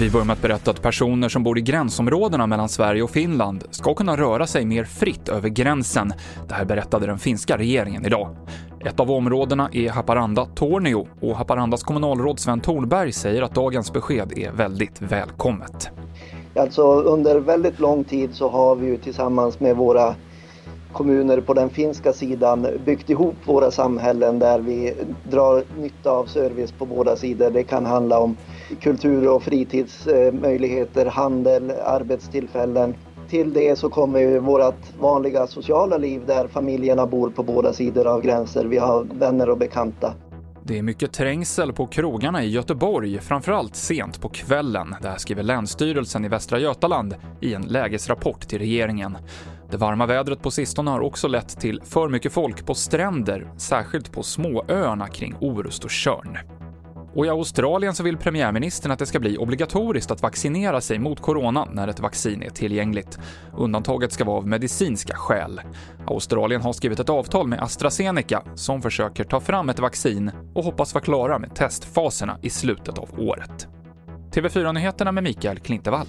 Vi börjar med att berätta att personer som bor i gränsområdena mellan Sverige och Finland ska kunna röra sig mer fritt över gränsen. Det här berättade den finska regeringen idag. Ett av områdena är Haparanda-Tornio och Haparandas kommunalråd Sven Thornberg säger att dagens besked är väldigt välkommet. Alltså under väldigt lång tid så har vi ju tillsammans med våra kommuner på den finska sidan byggt ihop våra samhällen där vi drar nytta av service på båda sidor. Det kan handla om kultur och fritidsmöjligheter, handel, arbetstillfällen. Till det så kommer ju vårt vanliga sociala liv där familjerna bor på båda sidor av gränser. Vi har vänner och bekanta. Det är mycket trängsel på krogarna i Göteborg, framförallt sent på kvällen. Det här skriver Länsstyrelsen i Västra Götaland i en lägesrapport till regeringen. Det varma vädret på sistone har också lett till för mycket folk på stränder, särskilt på småöarna kring Orust och Tjörn. Och i Australien så vill premiärministern att det ska bli obligatoriskt att vaccinera sig mot corona när ett vaccin är tillgängligt. Undantaget ska vara av medicinska skäl. Australien har skrivit ett avtal med AstraZeneca som försöker ta fram ett vaccin och hoppas vara klara med testfaserna i slutet av året. TV4-nyheterna med Mikael Klintevall.